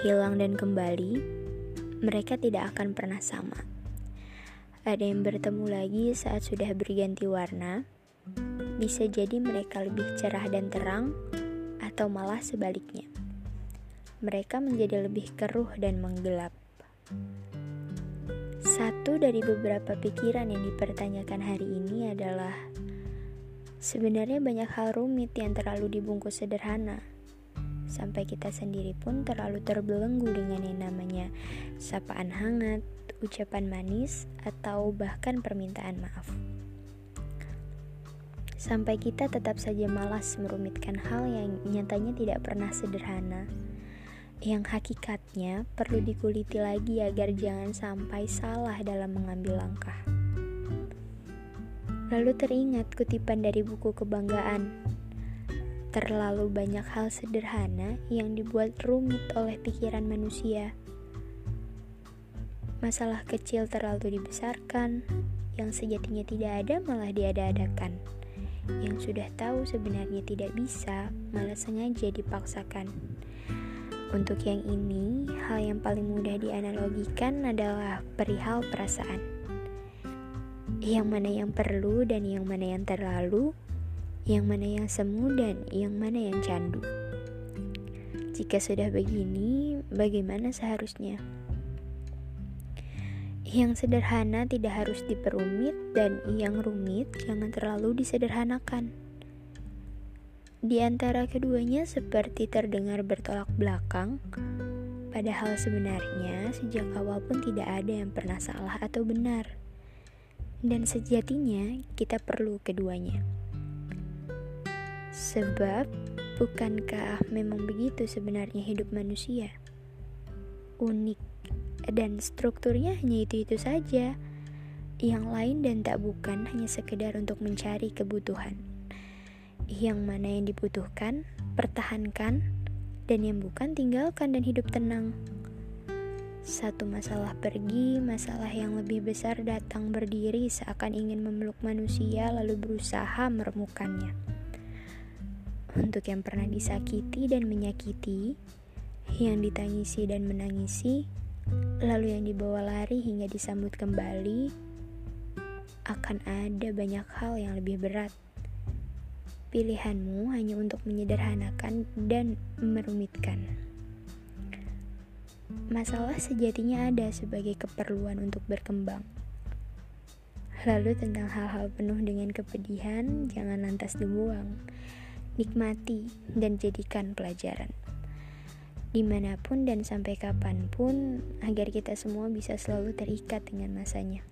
hilang dan kembali, mereka tidak akan pernah sama. Ada yang bertemu lagi saat sudah berganti warna, bisa jadi mereka lebih cerah dan terang, atau malah sebaliknya. Mereka menjadi lebih keruh dan menggelap. Satu dari beberapa pikiran yang dipertanyakan hari ini adalah sebenarnya banyak hal rumit yang terlalu dibungkus sederhana sampai kita sendiri pun terlalu terbelenggu dengan yang namanya sapaan hangat, ucapan manis, atau bahkan permintaan maaf. Sampai kita tetap saja malas merumitkan hal yang nyatanya tidak pernah sederhana, yang hakikatnya perlu dikuliti lagi agar jangan sampai salah dalam mengambil langkah. Lalu teringat kutipan dari buku kebanggaan Terlalu banyak hal sederhana yang dibuat rumit oleh pikiran manusia. Masalah kecil terlalu dibesarkan, yang sejatinya tidak ada malah diada-adakan. Yang sudah tahu sebenarnya tidak bisa, malah sengaja dipaksakan. Untuk yang ini, hal yang paling mudah dianalogikan adalah perihal perasaan. Yang mana yang perlu dan yang mana yang terlalu, yang mana yang semu dan yang mana yang candu. Jika sudah begini, bagaimana seharusnya? Yang sederhana tidak harus diperumit dan yang rumit jangan terlalu disederhanakan. Di antara keduanya seperti terdengar bertolak belakang, padahal sebenarnya sejak awal pun tidak ada yang pernah salah atau benar. Dan sejatinya kita perlu keduanya. Sebab, bukankah memang begitu sebenarnya hidup manusia? Unik dan strukturnya hanya itu-itu saja. Yang lain dan tak bukan hanya sekedar untuk mencari kebutuhan. Yang mana yang dibutuhkan, pertahankan, dan yang bukan tinggalkan dan hidup tenang. Satu masalah pergi, masalah yang lebih besar datang berdiri seakan ingin memeluk manusia lalu berusaha meremukannya untuk yang pernah disakiti dan menyakiti, yang ditangisi dan menangisi, lalu yang dibawa lari hingga disambut kembali, akan ada banyak hal yang lebih berat. Pilihanmu hanya untuk menyederhanakan dan merumitkan. Masalah sejatinya ada sebagai keperluan untuk berkembang. Lalu tentang hal-hal penuh dengan kepedihan, jangan lantas dibuang nikmati, dan jadikan pelajaran. Di mana pun dan sampai kapan pun, agar kita semua bisa selalu terikat dengan masanya.